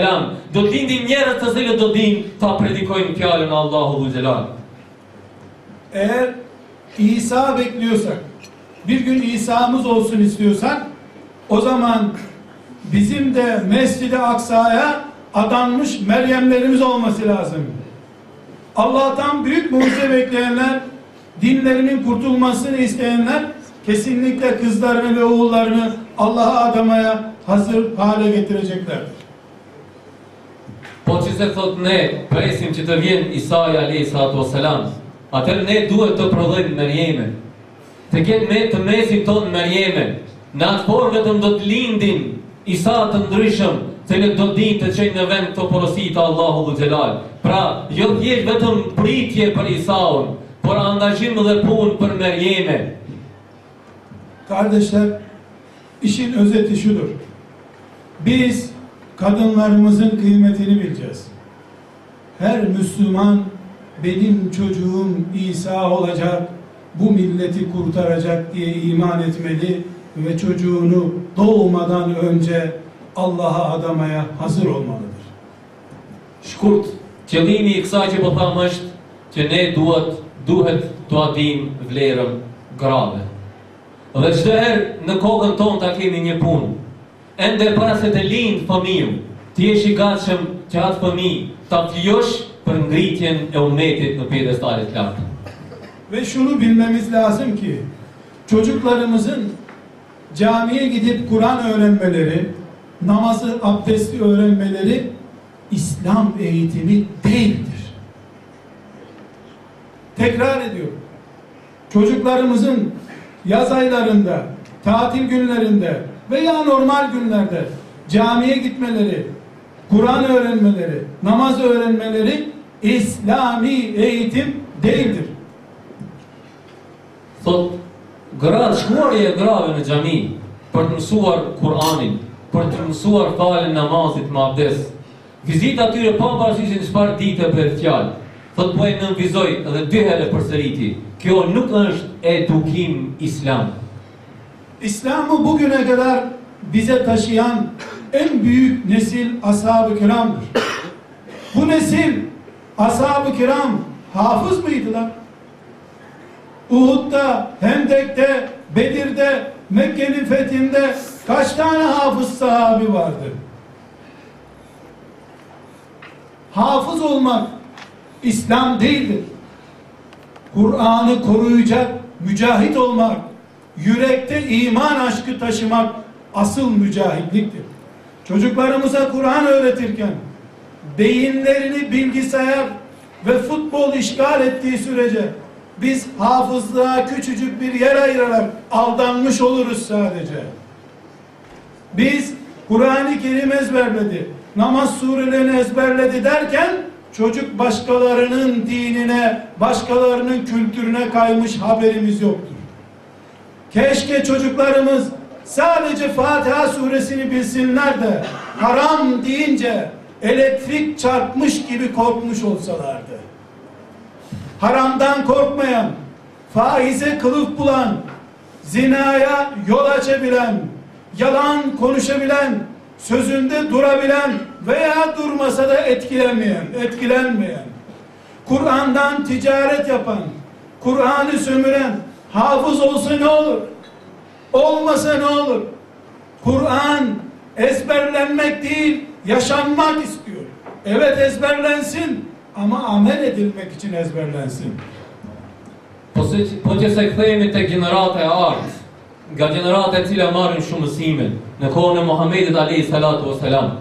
Do të lindin njerëz të cilët do din ta predikojnë fjalën e Allahu Zhelal. Eğer İsa bekliyorsak, bir gün İsa'mız olsun istiyorsak, o zaman bizim de Mescid-i Aksa'ya adanmış Meryemlerimiz olması lazım. Allah'tan büyük mucize bekleyenler, dinlerinin kurtulmasını isteyenler, kesinlikle kızlarını ve oğullarını Allah'a adamaya hazır hale getireceklerdir. Po që se thot ne, presim që të vjen Isai wasalam, atëherë ne duhet të prodhojmë Merjeme. Të ketë me të mesit tonë Merjeme. Në atë forë vetëm do të lindin Isa të ndryshëm, të cilët do të dinë të çojnë në vend të porosit të Allahu dhu Gjelal. Pra, jo thjesht vetëm pritje për Isaun, por angazhim dhe punë për Merjeme. Kardeşler, işin özeti şudur. Biz kadınlarımızın kıymetini bileceğiz. Her Müslüman benim çocuğum İsa olacak, bu milleti kurtaracak diye iman etmeli ve çocuğunu doğmadan önce Allah'a adamaya hazır olmalıdır. Shkurt, qëllimi i kësaj që po tham është që ne duhet duhet të adim vlerën grave. Dhe çdo herë në kokën tonë ta kemi një punë. Ende para se të lind fëmiu, ti jesh i gatshëm që atë fëmijë ta flijosh për ngritjen e umetit në pjedestalet lartë. Ve şunu bilmemiz lazım ki çocuklarımızın camiye gidip Kur'an öğrenmeleri, namazı, abdesti öğrenmeleri İslam eğitimi değildir. Tekrar ediyorum. Çocuklarımızın yaz aylarında, tatil günlerinde veya normal günlerde camiye gitmeleri, Kur'an öğrenmeleri, namaz öğrenmeleri İslami eğitim değildir. Thot, gratë, shkuarje e grave në xhami për të Kur'anin, për të mësuar falën namazit me abdes. Vizita atyre pa parasysh në çfarë ditë për fjalë. Thot po e nënvizoj edhe dy herë përsëriti. Kjo nuk është edukim islam. İslam'ı bugüne kadar bize taşıyan en büyük nesil ashab-ı kiramdır. Bu nesil ashab-ı kiram hafız mıydılar? Uhud'da, Hendek'te, Bedir'de, Mekke'nin fethinde kaç tane hafız sahabi vardı? Hafız olmak İslam değildir. Kur'an'ı koruyacak, mücahit olmak, yürekte iman aşkı taşımak asıl mücahitliktir. Çocuklarımıza Kur'an öğretirken beyinlerini bilgisayar ve futbol işgal ettiği sürece biz hafızlığa küçücük bir yer ayırarak aldanmış oluruz sadece. Biz Kur'an-ı Kerim ezberledi, namaz surelerini ezberledi derken çocuk başkalarının dinine, başkalarının kültürüne kaymış haberimiz yoktur. Keşke çocuklarımız sadece Fatiha suresini bilsinler de haram deyince elektrik çarpmış gibi korkmuş olsalardı. Haramdan korkmayan, faize kılıf bulan, zinaya yol açabilen, yalan konuşabilen, sözünde durabilen veya durmasa da etkilenmeyen, etkilenmeyen, Kur'an'dan ticaret yapan, Kur'an'ı sömüren, hafız olsa ne olur? Olmasa ne olur? Kur'an ezberlenmek değil, yaşanmak istiyor. Evet ezberlensin ama amel edilmek için ezberlensin. Po, se, po që se nga gjenerata e cila marrin shumë mësime, në kohën e Muhamedit alayhi salatu wasalam.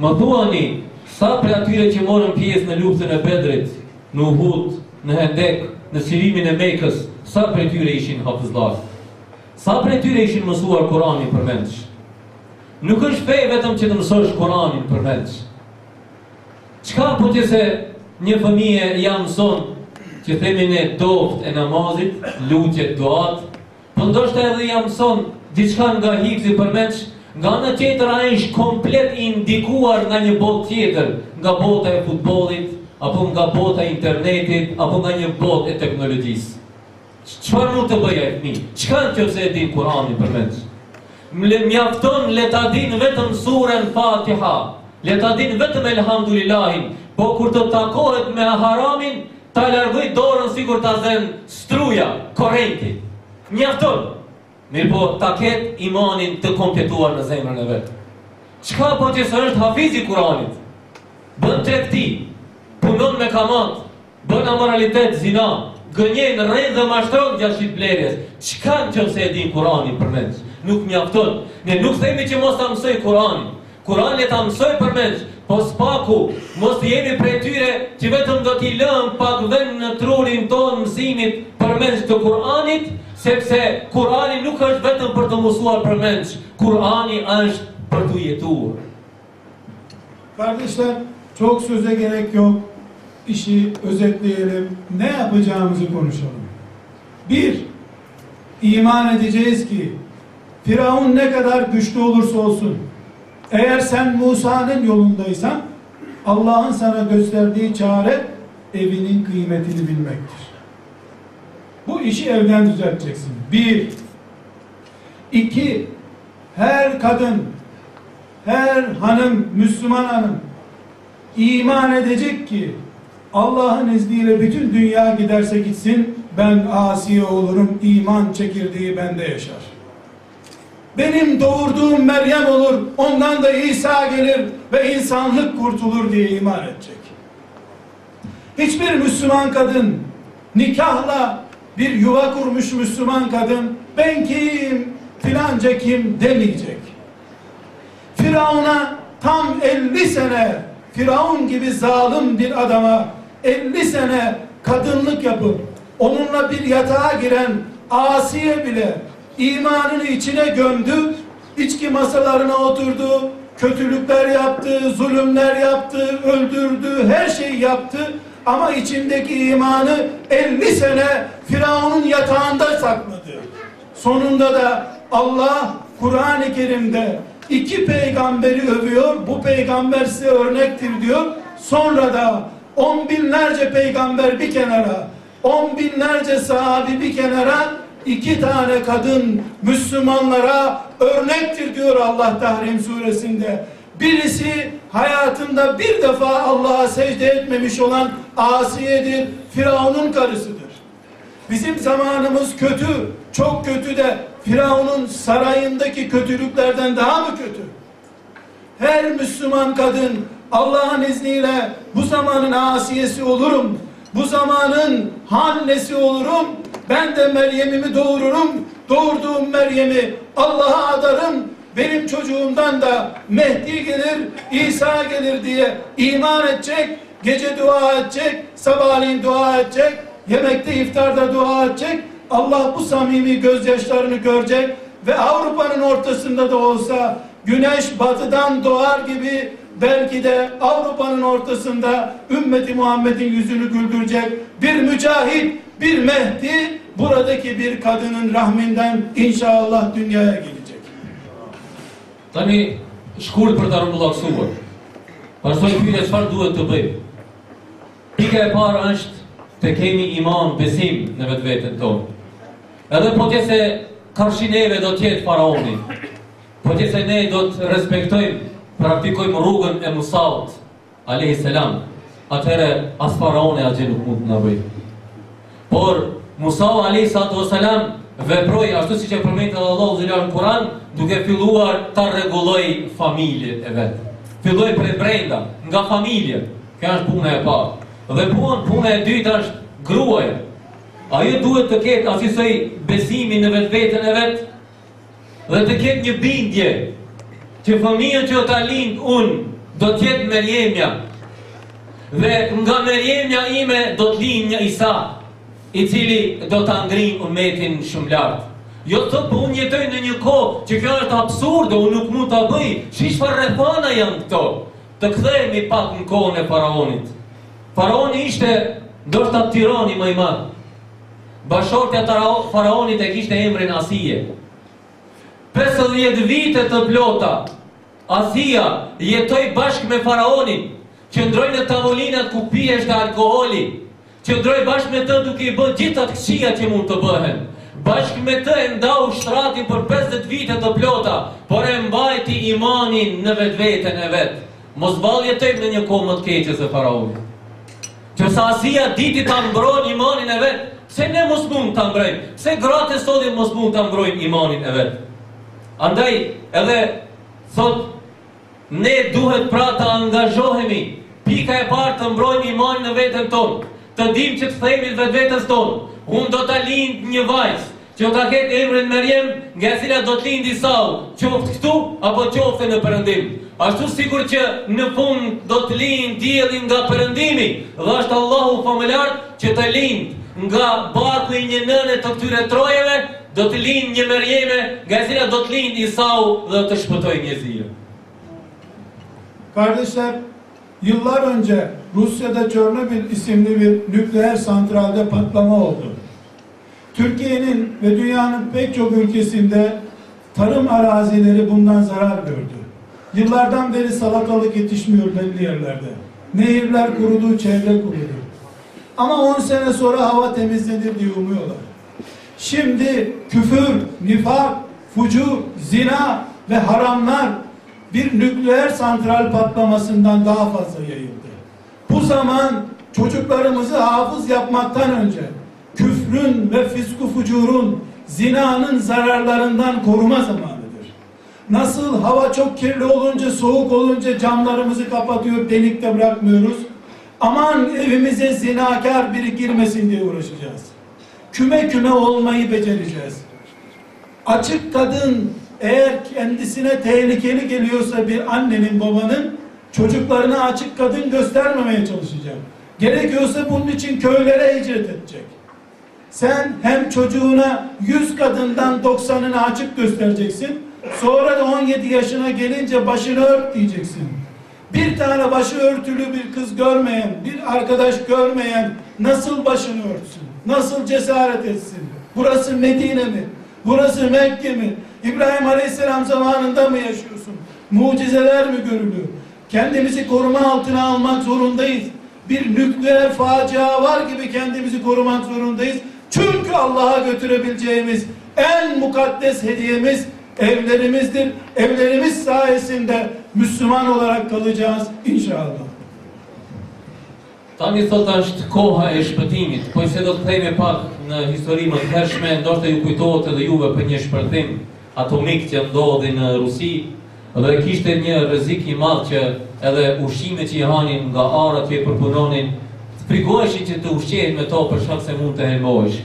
Më thuani, sa për atyre që morën pjesë në luftën e Bedrit, në Uhud, në Hendek, në sirimin e Mekës, sa për tyre ishin hafizlar? Sa për tyre ishin mësuar Kur'anin përmendsh? Nuk është fe vetëm që të mësosh Kur'anin përmendsh. Çka po që se një fëmije ja mëson që themi ne doft e namazit, lutjet, duat, po ndoshta edhe ja mëson diçka nga hifzi përmendsh, nga ana tjetër ai është komplet i ndikuar nga një botë tjetër, nga bota e futbollit, apo nga bota e internetit, apo nga një botë e teknologjisë. Çfarë mund të bëjë ai fëmijë? Çka nëse e din Kur'anin? Mle- Mjafton le ta din vetëm surën Fatiha, le ta din vetëm elhamdulillahin, po kur të takohet me haramin, ta largoj dorën sikur ta zen struja, korrenti. Mjafton. Mirë po ta ket imanin të kompletuar në zemrën e vet. Çka po që së është hafizi Kuranit? Bën tregti, punon me kamat, bën amoralitet, zina, gënjen, rreth dhe mashtron gjatë shitblerjes. Çka nëse e din Kuranin përmend? Nuk mjafton. Ne nuk themi që mos ta mësoj Kuranin. Kurani ta mësoj përmend, po spaku, mos të jemi prej tyre që vetëm do t'i lëm pak vend në trurin ton mësimit përmend të Kuranit, sepse Kurani nuk është vetëm për të mësuar përmend. Kurani është për të jetuar. Kardeşler çok söze gerek yok. İşi özetleyelim. Ne yapacağımızı konuşalım. Bir, iman edeceğiz ki Firavun ne kadar güçlü olursa olsun eğer sen Musa'nın yolundaysan Allah'ın sana gösterdiği çare evinin kıymetini bilmektir. Bu işi evden düzelteceksin. Bir. İki. Her kadın, her hanım, Müslüman hanım iman edecek ki Allah'ın izniyle bütün dünya giderse gitsin ben asiye olurum iman çekirdeği bende yaşar. Benim doğurduğum Meryem olur ondan da İsa gelir ve insanlık kurtulur diye iman edecek. Hiçbir Müslüman kadın nikahla bir yuva kurmuş Müslüman kadın ben kim filanca kim demeyecek. Firavun'a tam 50 sene Firavun gibi zalim bir adama 50 sene kadınlık yapıp onunla bir yatağa giren Asiye bile imanını içine gömdü, içki masalarına oturdu, kötülükler yaptı, zulümler yaptı, öldürdü, her şeyi yaptı ama içindeki imanı 50 sene Firavun'un yatağında sakladı. Sonunda da Allah Kur'an-ı Kerim'de iki peygamberi övüyor. Bu peygamber size örnektir diyor. Sonra da on binlerce peygamber bir kenara, on binlerce sahabi bir kenara, iki tane kadın Müslümanlara örnektir diyor Allah Tahrim suresinde. Birisi hayatında bir defa Allah'a secde etmemiş olan Asiye'dir, Firavun'un karısıdır. Bizim zamanımız kötü, çok kötü de Firavun'un sarayındaki kötülüklerden daha mı kötü? Her Müslüman kadın Allah'ın izniyle bu zamanın asiyesi olurum. Bu zamanın annesi olurum. Ben de Meryem'imi doğururum. Doğurduğum Meryem'i Allah'a adarım. Benim çocuğumdan da Mehdi gelir, İsa gelir diye iman edecek, gece dua edecek, sabahleyin dua edecek, yemekte iftarda dua edecek. Allah bu samimi gözyaşlarını görecek ve Avrupa'nın ortasında da olsa güneş batıdan doğar gibi belki de Avrupa'nın ortasında ümmeti Muhammed'in yüzünü güldürecek bir mücahit, bir Mehdi buradaki bir kadının rahminden inşallah dünyaya gelecek. Tani shkurt për ta rrumbullaksuar. Pastaj pyetja çfarë duhet të bëjmë? Pika e parë është të kemi iman, besim në vetveten tonë. Edhe po të se karshineve do të jetë faraoni. Po të se ne do të respektojmë, praktikojmë rrugën e Musaut, salam. Atëherë as faraoni asgjë nuk mund të na bëjë. Por Musa alayhi veproi ashtu siç e përmendë Allahu xhelal në Kur'an, duke filluar ta rregulloj familjen e vet. Filloi prej brenda, nga familja. Kjo është puna e parë. Dhe puna, puna e dytë është gruaja. Ajo duhet të ketë asisoj besimin në vetveten e vet dhe të ketë një bindje që fëmija që ta lind unë do të jetë Merjemja dhe nga Merjemja ime do të lind një Isa i cili do të ngrin umetin shumë lartë. Jo të po unë jetoj në një kohë që kjo është absurde, unë nuk mund të bëj, shish fa rrethana janë këto. Të kthehemi pak në kohën e faraonit. Faraoni ishte ndoshta tirani më i madh. Bashortja ra- faraonit e kishte emrin Asije. 50 vite të plota, Asia jetoj bashkë me faraonin, që ndroj në tavolinat ku pihesh të alkoholi, që ndroj bashkë me të duke i bërë gjitha të këqia që mund të bëhen. Bashkë me të e ndau shtratin për 50 vite të plota, por e mbajti imanin në vetë vetën e vetë. Mos bal jetojmë në një kohë më të keqe se faraoni. Që sa asia diti ta mbrojnë imanin e vetë, se ne mos mund ta mbrojmë, se gratë e sotit mos mund ta mbrojnë imanin e vetë. Andaj edhe thot ne duhet pra të angazhohemi. Pika e parë të mbrojmë imanin në veten tonë. Të dim që të themi vetë vetës tonë. Unë do ta lind një vajzë që ka ketë emrin Merjem, nga cila do të lind Isau, qoftë këtu apo qoftë në Perëndim. Ashtu sikur që në fund do të lind dielli nga Perëndimi, dhe është Allahu famuljar që të lind nga barku i një nëne të këtyre trojeve, do të lind një Merjeme, nga cila do të lind Isau dhe të shpëtoj njerëzia. Kardeşler, yıllar önce Rusya'da Çernobil isimli bir nükleer santralde patlama oldu. Türkiye'nin ve dünyanın pek çok ülkesinde tarım arazileri bundan zarar gördü. Yıllardan beri salatalık yetişmiyor belli yerlerde. Nehirler kurudu, çevre kurudu. Ama 10 sene sonra hava temizlenir diye umuyorlar. Şimdi küfür, nifak, fucur, zina ve haramlar bir nükleer santral patlamasından daha fazla yayıldı. Bu zaman çocuklarımızı hafız yapmaktan önce küfrün ve fisku fucurun, zinanın zararlarından koruma zamanıdır. Nasıl hava çok kirli olunca, soğuk olunca camlarımızı kapatıyor, delikte bırakmıyoruz. Aman evimize zinakar biri girmesin diye uğraşacağız. Küme küme olmayı becereceğiz. Açık kadın eğer kendisine tehlikeli geliyorsa bir annenin babanın çocuklarına açık kadın göstermemeye çalışacak. Gerekiyorsa bunun için köylere hicret edecek. Sen hem çocuğuna 100 kadından 90'ını açık göstereceksin. Sonra da 17 yaşına gelince başını ört diyeceksin. Bir tane başı örtülü bir kız görmeyen, bir arkadaş görmeyen nasıl başını örtsün? Nasıl cesaret etsin? Burası Medine mi? Burası Mekke mi? İbrahim Aleyhisselam zamanında mı yaşıyorsun? Mucizeler mi görülüyor? Kendimizi koruma altına almak zorundayız. Bir nükleer facia var gibi kendimizi korumak zorundayız. Çünkü Allah'a götürebileceğimiz en mukaddes hediyemiz evlerimizdir. Evlerimiz sayesinde Müslüman olarak kalacağız inşallah. Tani thot është koha e shpëtimit, po se do të kthehemi pak në histori më të hershme, ndoshta ju kujtohet edhe juve për një shpërthim atomik që ndodhi në Rusi dhe kishte një rrezik i madh që edhe ushqimet që i hanin nga arat që i përpunonin frikoheshin që të ushqehin me to për shkak se mund të helmohesh.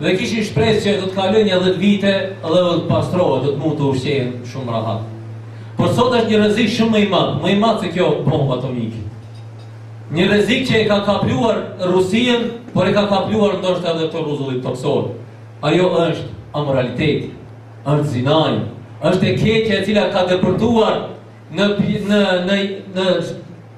Dhe kishin shpresë që do të kalojnë një 10 vite dhe do të pastrohet, do të mund të ushqehen shumë rahat. Por sot është një rrezik shumë më i madh, më i madh se kjo bombë atomike. Një rrezik që e ka kapluar Rusinë, por e ka kapluar ndoshta edhe të rruzullit toksor. Ajo është amoraliteti, është zinaj, është e keqja e cila ka depërtuar në në në në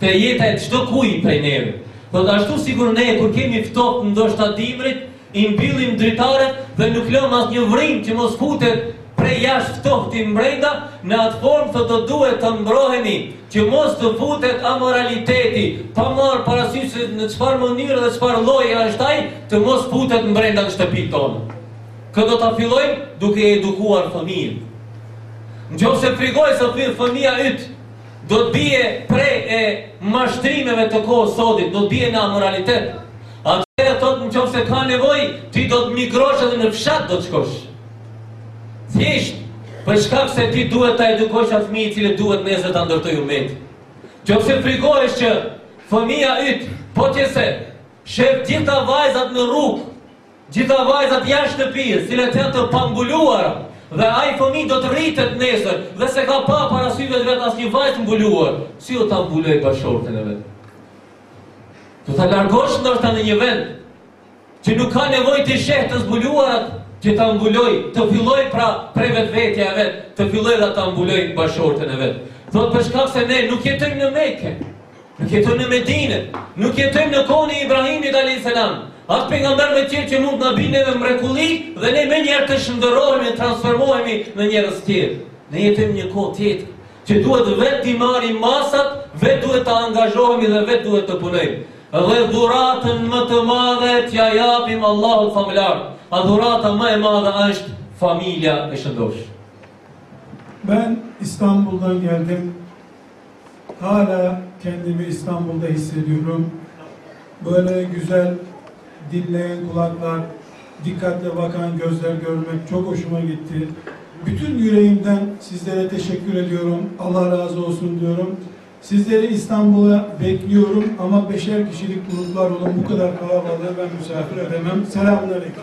të jeta e çdo kujt prej neve. Po ashtu sigur ne kur kemi ftohtë ndoshta dimrit, i mbyllim dritaret dhe nuk lëm asnjë vrim që mos futet prej jashtë ftohti mbrenda, në atë formë të do duhet të mbrohemi që mos të futet amoraliteti, pa marrë parasysh në çfarë mënyrë dhe çfarë lloji është ai, të mos futet mbrenda në shtëpitë tonë. Kë do ta fillojmë duke edukuar fëmijën. Në qofë se frigoj së fillë fëmija ytë, do të bie prej e mashtrimeve të kohës sotit, do të bie në amoralitet. Atëherë thot në qofë se ka nevoj, ti do të migrosh edhe në fshat do të shkosh. Thjesht, për shkak se ti duhet ta edukosh atë fëmijë i cili duhet nesër ta ndërtoj umet. Qofë se frigohesh që fëmija ytë, po që se, shef gjitha vajzat në rrugë, gjitha vajzat jashtë shtëpisë, cilat janë të pambuluara, dhe ai fëmijë do të rritet nesër dhe se ka pa parasyve vetë asnjë vajzë mbuluar, si do ta mbuloj bashortën e vet? Do ta largosh ndoshta në një vend që nuk ka nevojë të sheh të zbuluarat që ta mbuloj, të filloj pra prej vetvetja e vet, të filloj dhe ta mbuloj bashortën e vet. Thot për shkak se ne nuk jetojmë në Mekë, nuk jetojmë në Medinë, nuk jetojmë në kohën e Ibrahimit alayhis salam. Atë pejgamber me tjerë që mund na binë edhe mrekulli dhe ne më njëherë të shndërrohemi, transformohemi në njerëz tjerë. Ne jetojmë një kohë tjetër që duhet vetë të marrim masat, vetë duhet të angazhohemi dhe vetë duhet të punojmë. Dhe dhuratën më të madhe t'ja japim Allahut familjar. A dhurata më e madhe është familja e shëndosh. Ben İstanbul'dan geldim. Hala kendimi İstanbul'da hissediyorum. Böyle güzel dinleyen kulaklar, dikkatle bakan gözler görmek çok hoşuma gitti. Bütün yüreğimden sizlere teşekkür ediyorum. Allah razı olsun diyorum. Sizleri İstanbul'a bekliyorum ama beşer kişilik gruplar olun. Bu kadar kalabalığı ben misafir edemem. Selamünaleyküm.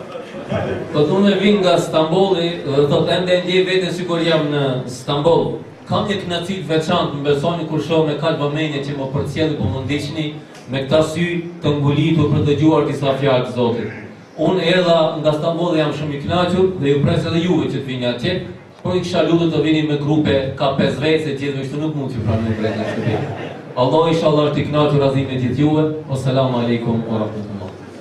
Thot unë vin nga Stambolli ende ndjej veten sikur jam në Stambol. Kam një kënaqësi të veçantë, më besoni kur shoh me kalb vëmendje që më përcjellni po më ndiqni me këta sy të ngulitur për të dëgjuar disa fjalë të Zotit. Unë erdha nga Stambolli jam shumë i kënaqur dhe ju pres edhe juve që të vini atje. Po i kisha lutur të vini me grupe ka 5 vete, se gjithë kështu nuk mund t'ju pranoj brenda shtëpi. Allah inshallah i kënaqur azim me gjithë juve. Assalamu alaikum wa rahmatullahi